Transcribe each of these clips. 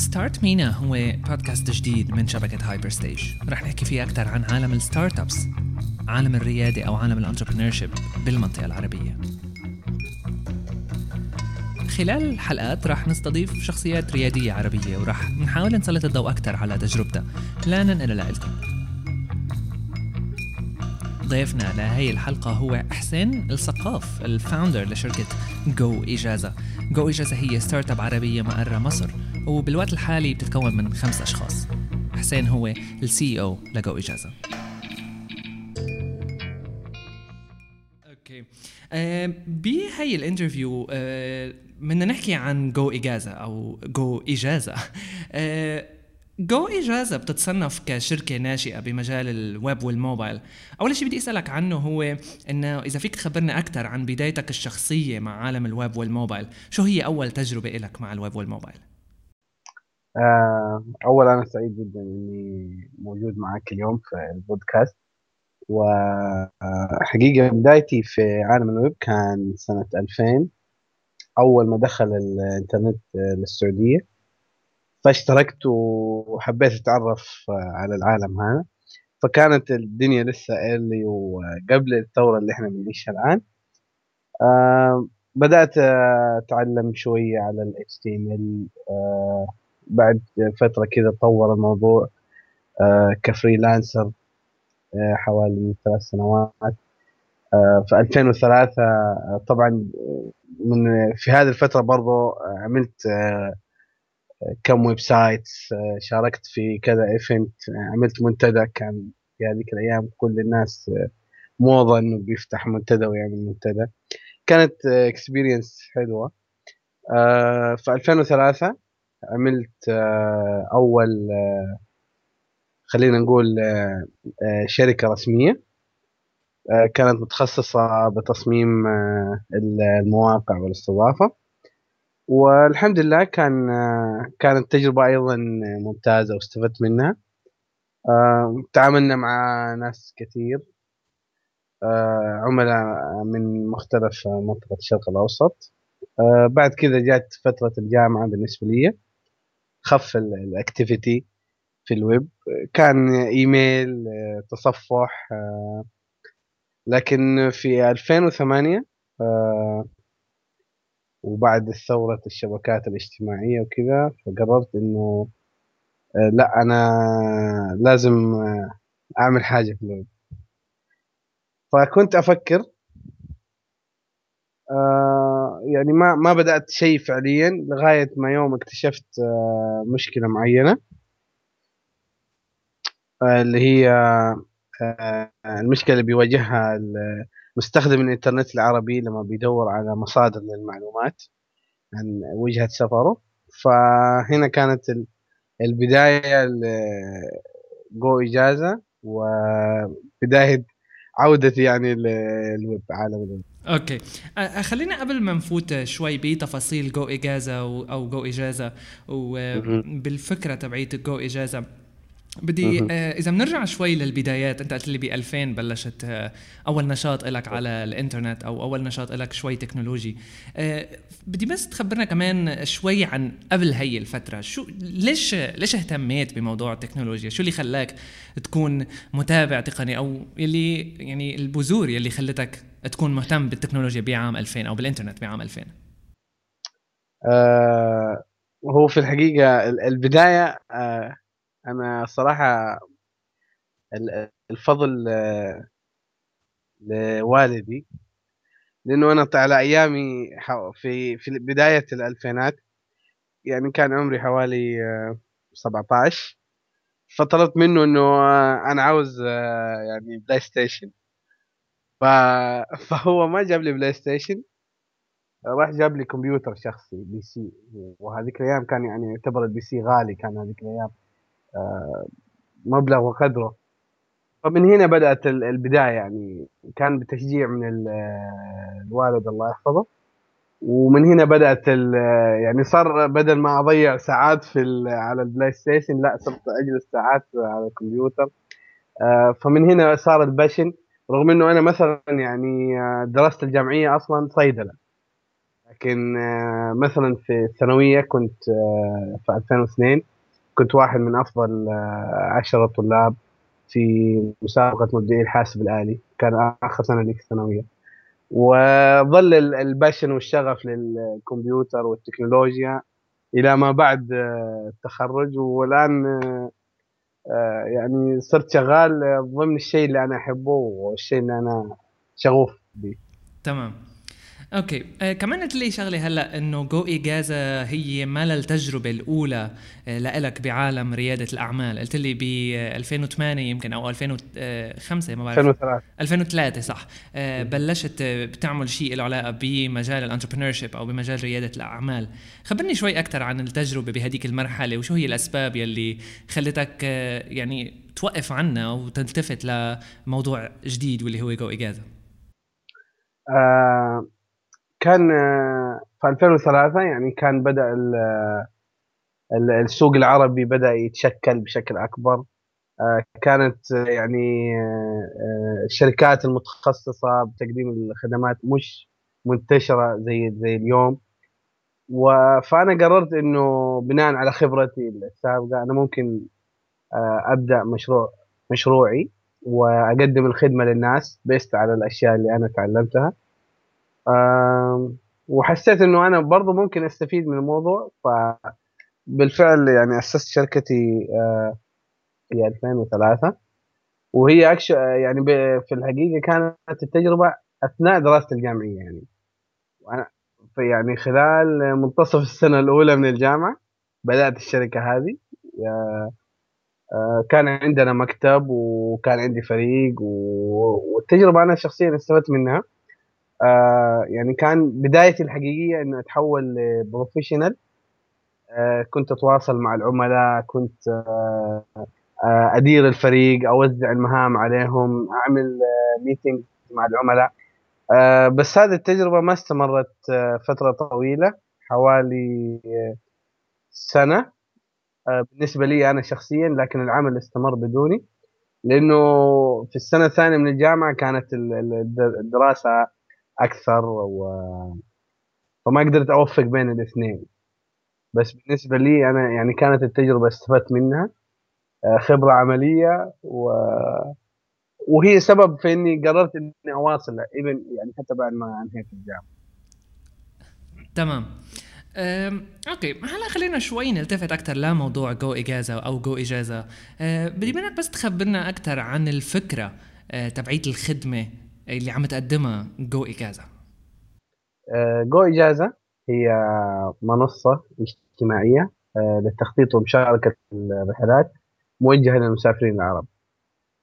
Start MENA هو بودكاست جديد من شبكة Hyper Stage رح نحكي فيه أكثر عن عالم ال startups عالم الريادة أو عالم ال entrepreneurship بالمنطقة العربية. خلال الحلقات رح نستضيف شخصيات ريادية عربية ورح نحاول نسلط الضوء أكثر على تجربتها. لننقلها لكم ضيفنا لهي الحلقة هو حسين السقاف ال founder لشركة جو إجازة. جو إجازة هي startup عربية مقرة مصر. وبالوقت الحالي بتتكون من خمس أشخاص. حسين هو ال CEO لجو إجازة. okay. بهي ال interview آه بدنا نحكي عن جو إجازة أو جو إجازة. آه جو إجازة بتتصنف كشركة ناشئة بمجال الويب والموبايل. أول شيء بدي أسألك عنه هو إنه إذا فيك تخبرنا أكثر عن بدايتك الشخصية مع عالم الويب والموبايل شو هي أول تجربة لك مع الويب والموبايل؟ آه، أولا أنا سعيد جدا إني موجود معك اليوم في البودكاست. وحقيقة بدايتي في عالم الويب كان سنة 2000 أول ما دخل الإنترنت للسعودية. فاشتركت وحبيت أتعرف على العالم هذا. فكانت الدنيا لسه إيرلي وقبل الثورة اللي إحنا بنعيشها الآن. آه بدأت أتعلم شوية على ال HTML آه بعد فترة كذا تطور الموضوع آه كفريلانسر آه حوالي ثلاث سنوات. آه في 2003 آه طبعا من في هذه الفترة برضو عملت كم website شاركت في كذا event عملت منتدى كان في هذيك الأيام كل الناس موضة إنه بيفتح منتدى ويعمل منتدى. كانت experience حلوة. في 2003 عملت أول خلينا نقول شركة رسمية. كانت متخصصة بتصميم المواقع والاستضافة. والحمد لله كان كانت تجربة أيضا ممتازة واستفدت منها. تعاملنا مع ناس كثير. عملاء من مختلف منطقة الشرق الأوسط. بعد كذا جات فترة الجامعة بالنسبة لي. خف ال activity في الويب. كان إيميل تصفح لكن في 2008 وبعد ثورة الشبكات الاجتماعية وكذا فقررت إنه لا أنا لازم أعمل حاجة في الويب. فكنت أفكر يعني ما ما بدأت شيء فعليا لغاية ما يوم اكتشفت مشكلة معينة. اللي هي المشكلة اللي بيواجهها مستخدم الإنترنت العربي لما بيدور على مصادر للمعلومات عن وجهة سفره. فهنا كانت البداية جو إجازة وبداية عودتي يعني للويب عالم الويب. okay. خلينا قبل ما نفوت شوي بتفاصيل جو إجازة أو جو إجازة وبالفكره تبعيت جو إجازة بدي آه إذا بنرجع شوي للبدايات أنت قلت لي ب 2000 بلشت آه أول نشاط لك على الإنترنت أو أول نشاط لك شوي تكنولوجي. آه بدي بس تخبرنا كمان شوي عن قبل هي الفترة شو ليش ليش اهتميت بموضوع التكنولوجيا؟ شو اللي خلاك تكون متابع تقني أو اللي يعني البذور يلي خلتك تكون مهتم بالتكنولوجيا بعام 2000 أو بالإنترنت بعام 2000 آه هو في الحقيقة البداية آه أنا صراحة الفضل لوالدي لأنه أنا على أيامي في في بداية الألفينات يعني كان عمري حوالي 17 فطلبت منه إنه أنا عاوز يعني PlayStation فهو ما جاب لي PlayStation راح جاب لي كمبيوتر شخصي PC وهذيك الأيام كان يعني يعتبر ال PC غالي كان هذيك الأيام. مبلغ وقدره. فمن هنا بدأت البداية يعني. كان بتشجيع من الوالد الله يحفظه. ومن هنا بدأت يعني صار بدل ما أضيع ساعات في على ال PlayStation لا صرت أجلس ساعات على الكمبيوتر. فمن هنا صار ال passion. رغم إنه أنا مثلا يعني دراستي الجامعية أصلا صيدلة. لكن آه، مثلا في الثانوية كنت آه، في 2002 كنت واحد من أفضل آه، عشرة طلاب في مسابقة مبدعي الحاسب الآلي. كان آخر سنة لي في الثانوية. وظل ال passion والشغف للكمبيوتر والتكنولوجيا إلى ما بعد التخرج. والآن يعني صرت شغال ضمن الشيء اللي أنا أحبه والشيء اللي أنا شغوف به. تمام. okay. آه كمان قلت لي شغلة هلأ إنه جو إجازة هي ما التجربة الأولى آه لإلك بعالم ريادة الأعمال. قلت لي ب 2008 يمكن أو 2005 ما بعرف. 2003 2003 صح. آه بلشت بتعمل شيء له علاقة بمجال ال entrepreneur أو بمجال ريادة الأعمال. خبرني شوي أكثر عن التجربة بهديك المرحلة وشو هي الأسباب يلي خلتك آه يعني توقف عنا وتلتفت لموضوع جديد واللي هو جو إجازة آه كان آه، في 2003 يعني كان بدأ السوق العربي بدأ يتشكل بشكل أكبر. آه، كانت آه، يعني الشركات المتخصصة بتقديم الخدمات مش منتشرة زي زي اليوم. فأنا قررت إنه بناء على خبرتي السابقة أنا ممكن أبدأ مشروع مشروعي وأقدم الخدمة للناس بيست على الأشياء اللي أنا تعلمتها. وحسيت إنه أنا برضو ممكن أستفيد من الموضوع فبالفعل يعني أسست شركتي آه، في 2003 وهي يعني في الحقيقة كانت التجربة أثناء دراستي الجامعية يعني. وأنا في يعني خلال منتصف السنة الأولى من الجامعة بدأت الشركة هذه آه، كان عندنا مكتب وكان عندي فريق والتجربة أنا شخصيا استفدت منها. آه يعني كان بدايتي الحقيقية إنه أتحول ل professional آه كنت أتواصل مع العملاء كنت آه أدير الفريق أوزع المهام عليهم أعمل meeting مع العملاء. بس هذه التجربة ما استمرت فترة طويلة حوالي سنة. بالنسبة لي أنا شخصيا لكن العمل استمر بدوني. لأنه في السنة الثانية من الجامعة كانت الدراسة أكثر و فما قدرت أوفق بين الاثنين. بس بالنسبة لي أنا يعني كانت التجربة استفدت منها آه، خبرة عملية و... وهي سبب في إني قررت إني أواصل even يعني حتى بعد ما انهيت الجامعة. تمام. okay. هلا خلينا شوي نلتفت أكثر لموضوع جو إجازة أو جو إجازة. أه بدي منك بس تخبرنا أكثر عن الفكرة أه تبعيه الخدمة اللي عم تقدمها جو إجازة. آه، جو إجازة هي منصة اجتماعية آه، للتخطيط ومشاركة الرحلات موجهة للمسافرين العرب.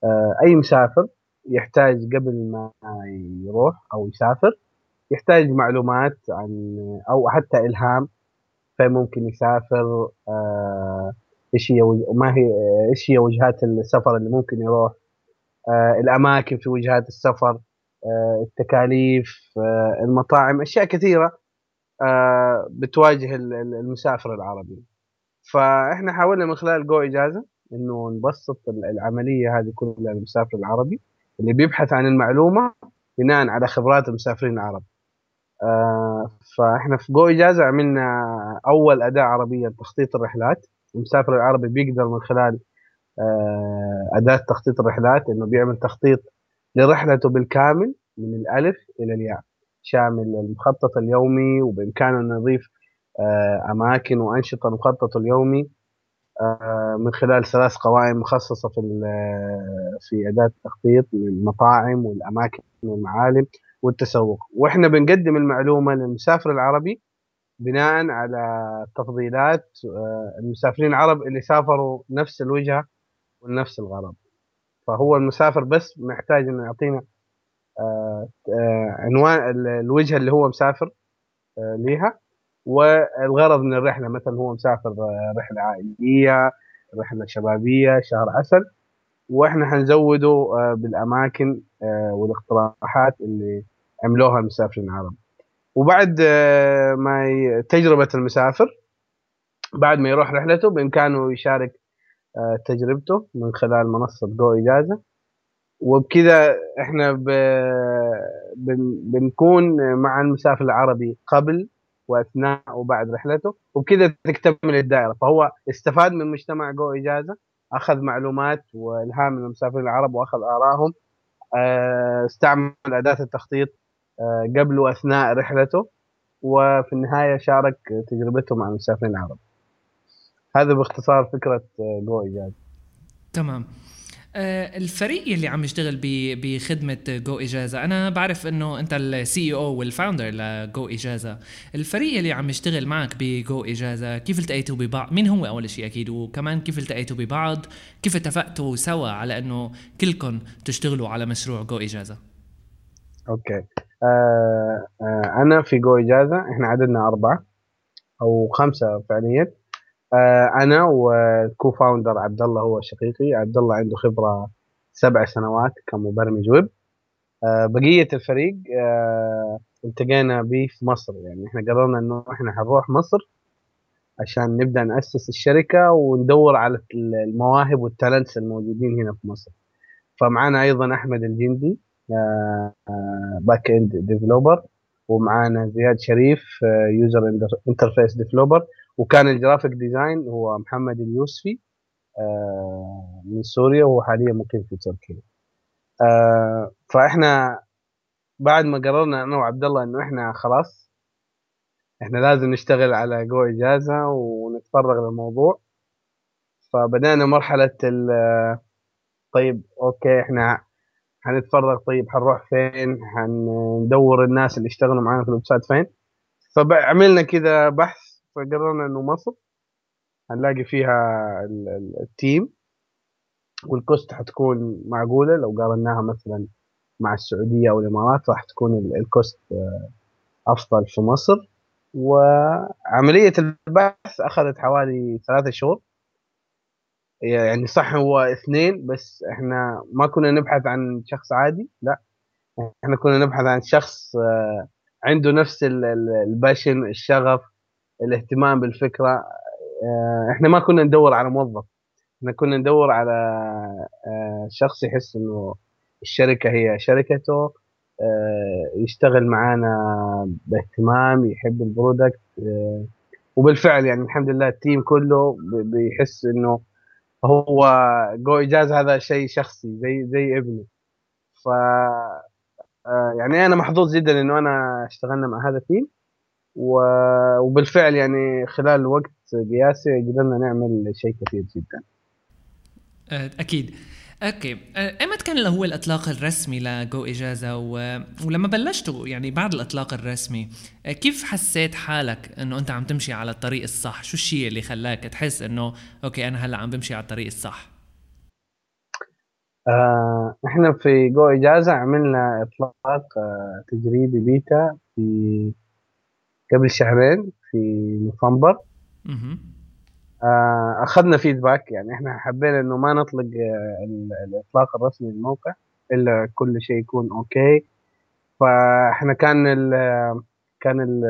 آه، أي مسافر يحتاج قبل ما يروح أو يسافر يحتاج معلومات عن أو حتى إلهام فممكن يسافر إيش هي ما هي إيش هي وجهات السفر اللي ممكن يروح الأماكن في وجهات السفر. التكاليف آه، المطاعم أشياء كثيرة آه، بتواجه المسافر العربي. فإحنا حاولنا من خلال جو إجازة إنه نبسط العملية هذه كلها للمسافر العربي اللي بيبحث عن المعلومة بناء على خبرات المسافرين العرب. فإحنا في جو إجازة عملنا أول أداة عربية لتخطيط الرحلات. المسافر العربي بيقدر من خلال أداة تخطيط الرحلات إنه بيعمل تخطيط لرحلته بالكامل من الألف إلى الياء. شامل المخطط اليومي وبإمكانه أن نضيف آه، أماكن وأنشطة المخطط اليومي آه، من خلال ثلاث قوائم مخصصة في في أداة التخطيط للمطاعم والأماكن والمعالم والتسوق. وإحنا بنقدم المعلومة للمسافر العربي بناء على تفضيلات آه، المسافرين العرب اللي سافروا نفس الوجهة ونفس الغرض. فهو المسافر بس محتاج إنه يعطينا آه، آه، عنوان الوجهة اللي هو مسافر آه، ليها والغرض من الرحلة. مثلا هو مسافر رحلة عائلية رحلة شبابية شهر عسل. وإحنا حنزوده بالأماكن والاقتراحات اللي عملوها المسافرين العرب. وبعد ما تجربة المسافر بعد ما يروح رحلته بإمكانه يشارك تجربته من خلال منصة جو إجازة وبكذا إحنا. بنكون مع المسافر العربي قبل وأثناء وبعد رحلته وبكذا تكتمل الدائرة فهو استفاد من مجتمع جو إجازة أخذ معلومات وإلهام من المسافرين العرب وأخذ آرائهم آه، استعمل أداة التخطيط آه، قبل وأثناء رحلته وفي النهاية شارك تجربته مع المسافرين العرب هذا باختصار فكرة جو اجازه تمام. آه، الفريق اللي عم يشتغل بخدمة جو إجازة أنا بعرف إنه أنت ال CEO وال founder لجو إجازة. الفريق اللي عم يشتغل معك بجو إجازة كيف التقيتوا ببعض؟ مين هو أول شيء أكيد؟ وكمان كيف التقيتوا ببعض؟ كيف اتفقتوا سوا على إنه كلكم تشتغلوا على مشروع جو إجازة؟ okay. آه آه أنا في جو إجازة إحنا عددنا أربعة أو خمسة فعليا. آه، أنا و co-founder عبد الله هو شقيقي. عبد الله عنده خبرة سبع سنوات كمبرمج ويب. آه، بقية الفريق آه، التقينا به في مصر. يعني إحنا قررنا إنه إحنا حنروح مصر عشان نبدأ نأسس الشركة وندور على المواهب وال talents الموجودين هنا في مصر. فمعانا أيضا أحمد الجندي back-end developer ومعانا زياد شريف user interface developer وكان ال graphic design هو محمد اليوسفي آه، من سوريا وهو حاليا مقيم في تركيا. آه، فإحنا بعد ما قررنا أنا وعبد الله إنه إحنا خلاص إحنا لازم نشتغل على جو إجازة ونتفرغ للموضوع. فبدأنا مرحلة طيب okay إحنا حنتفرغ طيب حنروح فين؟ حندور الناس اللي اشتغلوا معانا في ال website فين؟ فعملنا كذا بحث فقررنا انه مصر هنلاقي فيها ال team وال cost حتكون معقولة لو قارناها مثلا مع السعودية أو الإمارات راح تكون ال cost آه، أفضل في مصر. وعملية البحث أخذت حوالي ثلاثة شهور. يعني صح هو اثنين بس إحنا ما كنا نبحث عن شخص عادي لا. إحنا كنا نبحث عن شخص آه، عنده نفس الباشن الشغف الاهتمام بالفكرة. آه، إحنا ما كنا ندور على موظف. إحنا كنا ندور على آه، شخص يحس إنه الشركة هي شركته آه، يشتغل معانا باهتمام يحب ال product وبالفعل يعني الحمد لله ال team كله بيحس إنه هو جو إجازة هذا شيء شخصي زي زي ابني. ف يعني أنا محظوظ جدا إنه أنا اشتغلنا مع هذا ال team. وبالفعل يعني خلال وقت قياسي قدرنا نعمل شيء كثير جدا. أه، أكيد. okay. أه، ايمتى كان هو الأطلاق الرسمي لجو إجازة و... ولما بلشتوا يعني بعد الأطلاق الرسمي أه، كيف حسيت حالك إنه أنت عم تمشي على الطريق الصح؟ شو الشيء اللي خلاك تحس إنه okay أنا هلأ عم بمشي على الطريق الصح؟ آه إحنا في جو إجازة عملنا إطلاق آه تجريبي بيتا في قبل شهرين في نوفمبر. آه أخذنا feedback يعني إحنا حبينا إنه ما نطلق آه، الإطلاق الرسمي للموقع إلا كل شيء يكون okay. فإحنا كان ال كان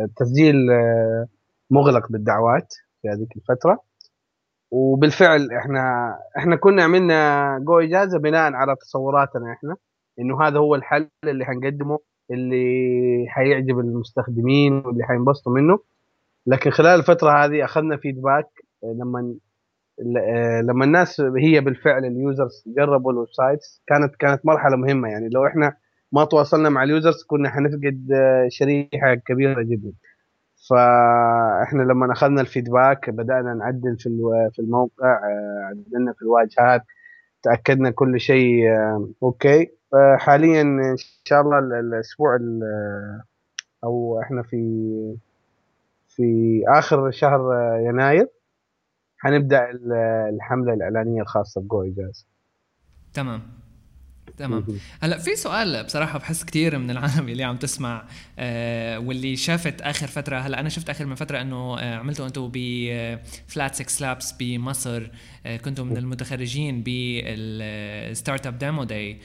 التسجيل آه، مغلق بالدعوات في هذيك الفترة. وبالفعل إحنا إحنا كنا عملنا جو إجازة بناء على تصوراتنا إحنا إنه هذا هو الحل اللي حنقدمه. اللي حيعجب المستخدمين واللي حينبسطوا منه. لكن خلال الفترة هذه أخذنا feedback لما لما الناس هي بالفعل ال users جربوا ال websites كانت كانت مرحلة مهمة. يعني لو إحنا ما تواصلنا مع ال users كنا حنفقد شريحة كبيرة جدا. فإحنا لما أخذنا ال feedback بدأنا نعدل في في الموقع عدلنا في الواجهات تأكدنا كل شيء okay. حاليا إن شاء الله الأسبوع أو إحنا في في آخر شهر يناير حنبدأ الحملة الإعلانية الخاصة بجو إجازة تمام. تمام. هلا في سؤال بصراحة بحس كثير من العالم اللي عم تسمع آه واللي شافت آخر فترة هلا أنا شفت آخر من فترة إنه آه عملتوا أنتم ب Flat6Labs بمصر آه كنتوا من المتخرجين بال startup demo day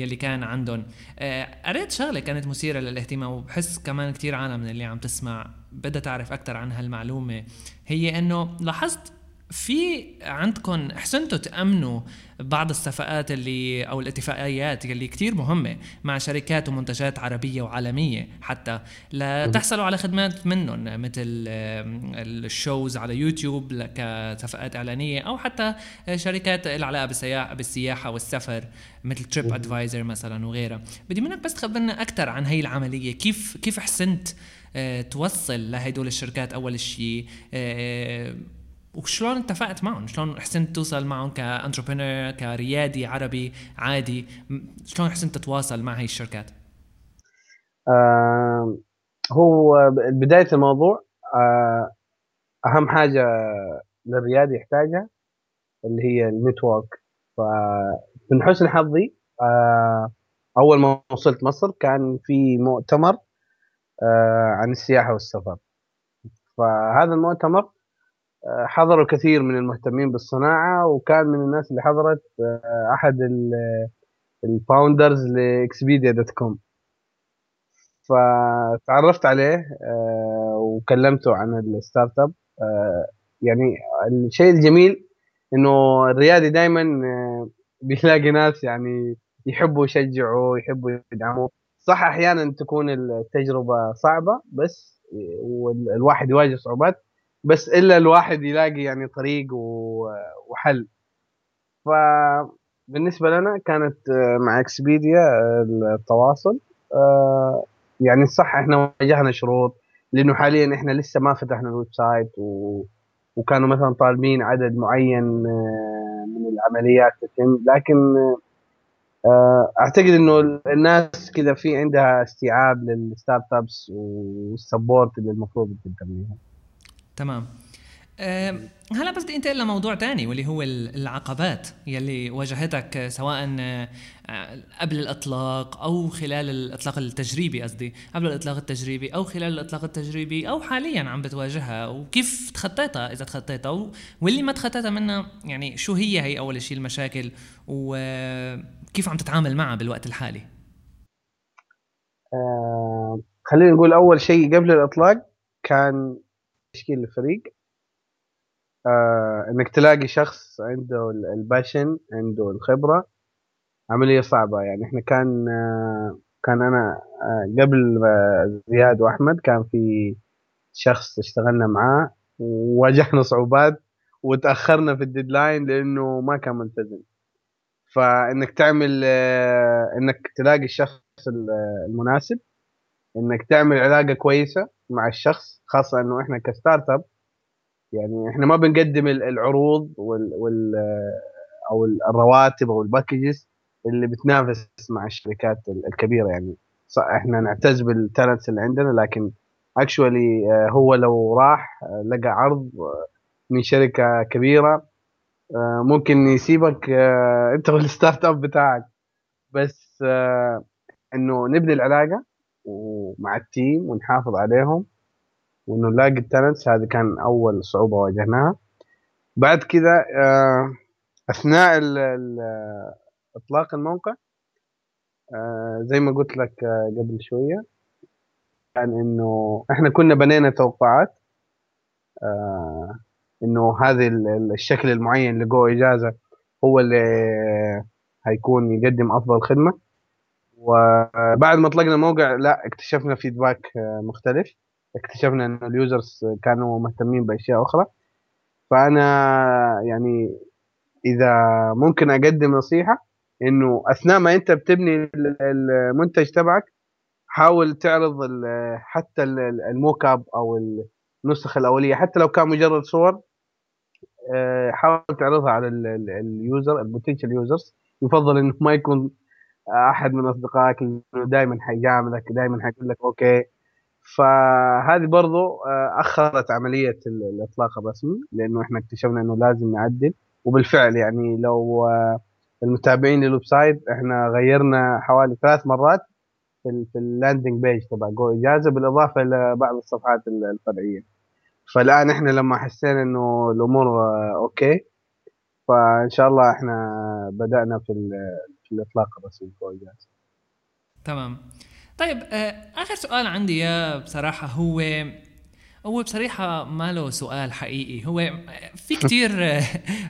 يلي كان عندهم. آه قريت شغلة كانت مثيرة للاهتمام وبحس كمان كثير عالم من اللي عم تسمع بدها تعرف أكثر عن هالمعلومة. هي إنه لاحظت في عندكم حسنتوا تأمنوا بعض الصفقات اللي أو الاتفاقيات اللي كتير مهمة مع شركات ومنتجات عربية وعالمية حتى. لتحصلوا على خدمات منهم مثل الشوز على يوتيوب كصفقات إعلانية أو حتى شركات العلاقة بالسياحه بالسياحة والسفر مثل تريب ادفايزر مثلا وغيرها. بدي منك بس تخبرنا أكثر عن هي العملية. كيف كيف حسنت آه، توصل لهدول الشركات أول شيء؟ آه، وشلون اتفقت معهم؟ شلون حسنت توصل معهم ك entrepreneur كريادي عربي عادي؟ شلون حسنت تتواصل مع هاي الشركات؟ آه هو بداية الموضوع آه أهم حاجة للريادي يحتاجها اللي هي ال network. فمن حسن حظي آه أول ما وصلت مصر كان في مؤتمر آه عن السياحة والسفر. فهذا المؤتمر حضروا كثير من المهتمين بالصناعة وكان من الناس اللي حضرت آه، أحد ال founders ل Expedia dot com. فتعرفت عليه آه، وكلمته عن ال startup آه، يعني الشيء الجميل إنه الريادي دائما بيلاقي ناس يعني يحبوا يشجعوا يحبوا يدعموا صح أحيانا تكون التجربة صعبة بس والواحد يواجه صعوبات. بس إلا الواحد يلاقي يعني طريق وحل. فبالنسبه لنا كانت آه، مع Expedia آه، التواصل آه، يعني صح إحنا واجهنا شروط لأنه حاليا إحنا لسه ما فتحنا ال website و... وكانوا مثلا طالبين عدد معين من العمليات تتم. لكن أعتقد إنه الناس كذا في عندها استيعاب لل startups وال support اللي المفروض تقدم تمام. أه هلا بس بدي انتقل لموضوع تاني واللي هو العقبات يلي واجهتك سواء آه، قبل الإطلاق أو خلال الإطلاق التجريبي قصدي قبل الإطلاق التجريبي أو خلال الإطلاق التجريبي أو حاليا عم بتواجهها وكيف تخطيتها إذا تخطيتها واللي ما تخطيتها منها يعني شو هي هي أول شيء المشاكل وكيف عم تتعامل معها بالوقت الحالي؟ آه خلينا نقول أول شيء قبل الإطلاق كان تشكيل الفريق آه إنك تلاقي شخص عنده الباشن عنده الخبرة عملية صعبة. يعني إحنا كان آه كان أنا آه قبل زياد وأحمد كان في شخص اشتغلنا معاه وواجهنا صعوبات وتأخرنا في ال deadline لأنه ما كان ملتزم. فإنك تعمل آه إنك تلاقي الشخص المناسب إنك تعمل علاقة كويسة مع الشخص خاصة إنه إحنا ك startup يعني إحنا ما بنقدم العروض وال, وال أو الرواتب أو ال packages اللي بتنافس مع الشركات الكبيرة. يعني إحنا نعتز بال talents اللي عندنا لكن actually آه، هو لو راح آه، لقى عرض آه، من شركة كبيرة ممكن يسيبك أنت وال startup بتاعك. بس إنه نبني العلاقة. ومع ال team ونحافظ عليهم وإنه نلاقي ال talents هذه كان أول صعوبة واجهناها. بعد كذا آه، أثناء إطلاق الموقع آه، زي ما قلت لك آه، قبل شوية كان إنه إحنا كنا بنينا توقعات إنه هذا الشكل المعين لجو إجازة هو اللي هيكون يقدم أفضل خدمة. وبعد ما طلقنا الموقع لا اكتشفنا فيدباك مختلف. اكتشفنا إنه ال users كانوا مهتمين بأشياء أخرى. فأنا يعني إذا ممكن أقدم نصيحة إنه أثناء ما أنت بتبني المنتج تبعك حاول تعرض حتى ال mock-up أو النسخه الأولية حتى لو كان مجرد صور آه، حاول تعرضها على ال user ال potential users يفضل إنه ما يكون أحد من أصدقائك دائما حيجاملك دائما حيقول لك okay. فهذه برضو آه، أخرت عملية الإطلاق الرسمي لأنه إحنا اكتشفنا إنه لازم نعدل. وبالفعل يعني لو آه، المتابعين لل website إحنا غيرنا حوالي ثلاث مرات في, في ال landing page تبع جو إجازة بالإضافة إلى بعض الصفحات الفرعية. فالآن إحنا لما حسينا إنه الأمور آه، okay فإن شاء الله إحنا بدأنا في, في الإطلاق الرسمي تمام. طيب آه، آخر سؤال عندي يا بصراحة هو هو بصراحة ما له سؤال حقيقي. هو في كتير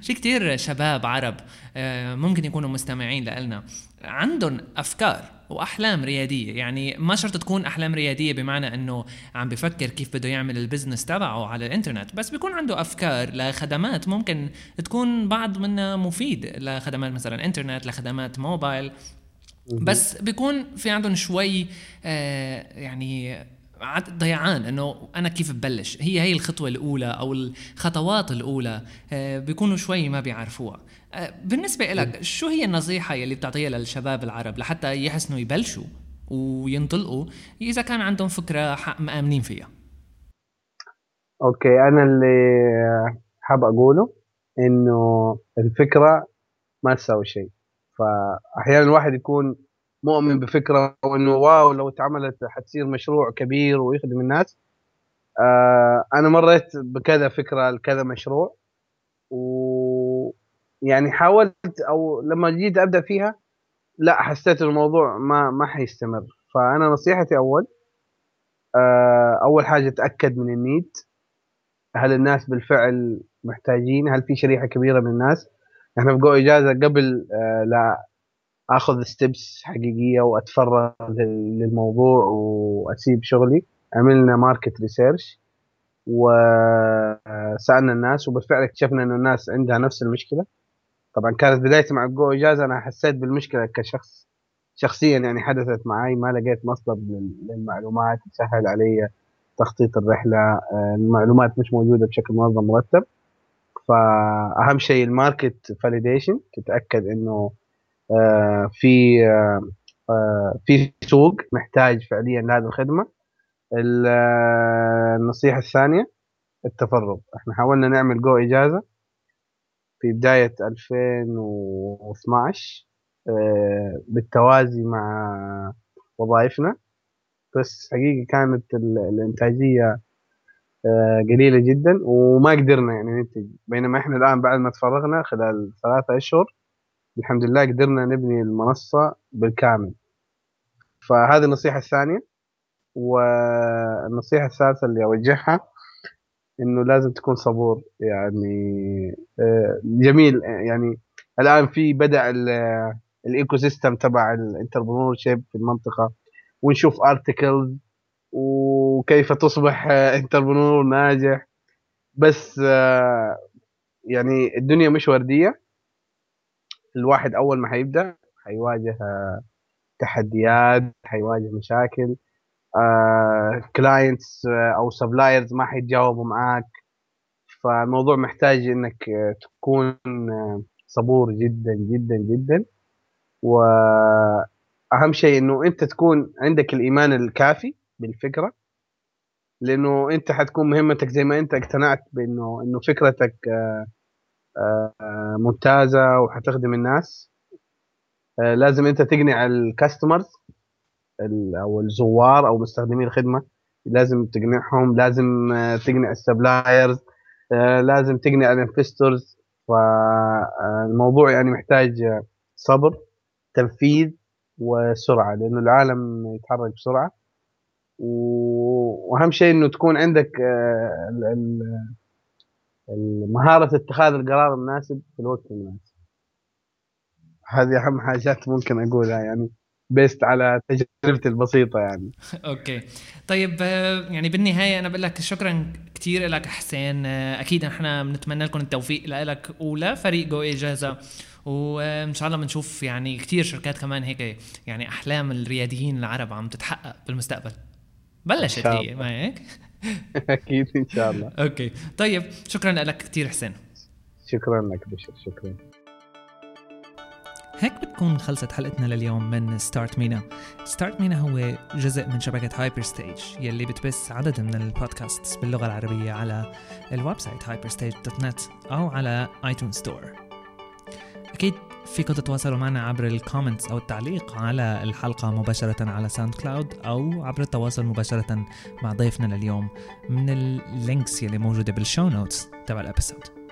في كتير شباب عرب آه، ممكن يكونوا مستمعين لنا. عندهم أفكار. وأحلام ريادية. يعني ما شرط تكون أحلام ريادية بمعنى إنه عم بفكر كيف بده يعمل البزنس تبعه على الإنترنت بس بيكون عنده أفكار لخدمات ممكن تكون بعض منها مفيد لخدمات مثلا إنترنت لخدمات موبايل. بس بيكون في عندهم شوي آه يعني ضيعان إنه أنا كيف ببلش؟ هي هي الخطوة الأولى أو الخطوات الأولى آه بيكونوا شوي ما بيعرفوها. آه بالنسبة لك شو هي النصيحة يلي بتعطيها للشباب العرب لحتى يحسنوا يبلشوا وينطلقوا؟ إذا كان عندهم فكرة مآمنين فيها. okay أنا اللي حاب أقوله إنه الفكرة ما تساوي شيء. فاحيانا الواحد يكون مؤمن بفكرة وإنه wow لو اتعملت حتصير مشروع كبير ويخدم الناس. آه أنا مريت بكذا فكرة لكذا مشروع. و يعني حاولت أو لما جيت أبدأ فيها لا حسيت الموضوع ما ما حيستمر. فأنا نصيحتي أول آه أول حاجة تأكد من ال need. هل الناس بالفعل محتاجين؟ هل في شريحة كبيرة من الناس؟ إحنا في جو إجازة قبل آه لا. آخذ steps حقيقية وأتفرغ للموضوع وأسيب شغلي. عملنا market research وسألنا الناس وبالفعل اكتشفنا انه الناس عندها نفس المشكلة. طبعا كانت بدايتي مع جو إجازة أنا حسيت بالمشكلة كشخص شخصيا يعني حدثت معي ما لقيت مصدر للمعلومات تسهل علي تخطيط الرحلة. المعلومات مش موجودة بشكل منظم مرتب. فأهم شيء ال market validation تتأكد إنه في آه، آه، في سوق محتاج فعليا لهذه الخدمة. النصيحة الثانية التفرغ. إحنا حاولنا نعمل جو إجازة في بداية 2012 بالتوازي مع وظائفنا. بس حقيقة كانت الإنتاجية قليلة جدا وما قدرنا يعني ننتج. بينما إحنا الآن بعد ما تفرغنا خلال ثلاثة أشهر الحمد لله قدرنا نبني المنصة بالكامل. فهذه النصيحة الثانية والنصيحة الثالثة اللي أوجهها إنه لازم تكون صبور. يعني آه، جميل يعني الآن في بدأ ال ecosystem تبع ال entrepreneurship في المنطقة ونشوف articles وكيف تصبح entrepreneur ناجح. بس آه، يعني الدنيا مش وردية. الواحد أول ما حيبدأ حيواجه تحديات حيواجه مشاكل clients آه، أو suppliers ما حيتجاوبوا معاك. فالموضوع محتاج إنك تكون صبور جدا جدا جدا. وأهم شيء إنه أنت تكون عندك الإيمان الكافي بالفكرة لأنه أنت حتكون مهمتك زي ما أنت اقتنعت بإنه إنه فكرتك آه، آه، ممتازة وحتخدم الناس. آه، لازم انت تقنع ال customers أو الزوار أو مستخدمي الخدمة لازم تقنعهم لازم آه، تقنع ال suppliers لازم تقنع ال investors فالموضوع يعني محتاج صبر تنفيذ وسرعة لأنه العالم يتحرك بسرعة. وأهم شيء إنه تكون عندك مهارة اتخاذ القرار المناسب في الوقت المناسب. هذه أهم حاجات ممكن أقولها يعني based على تجربتي البسيطة يعني. okay. طيب آه، يعني بالنهاية أنا بقول لك شكرا كثير لك حسين. آه، أكيد إحنا بنتمنى لكم التوفيق لك ولفريق جو إجازة وإن شاء الله بنشوف يعني كثير شركات كمان هيك يعني أحلام الرياديين العرب عم تتحقق بالمستقبل. بلشت هي ما هيك؟ أكيد إن شاء الله. أوكي. طيب شكرا لك كثير حسين. شكرا لك بشر شكرا. هيك بتكون خلصت حلقتنا لليوم من Start MENA Start MENA هو جزء من شبكة Hyperstage يلي بتبث عدد من البودكاست باللغة العربية على ال website hyperstage.net أو على iTunes Store أكيد فيكم تتواصلوا معنا عبر ال comments أو التعليق على الحلقة مباشرة على SoundCloud أو عبر التواصل مباشرة مع ضيفنا لليوم من اللينكس يلي موجودة بالشو نوتس تبع الابيسود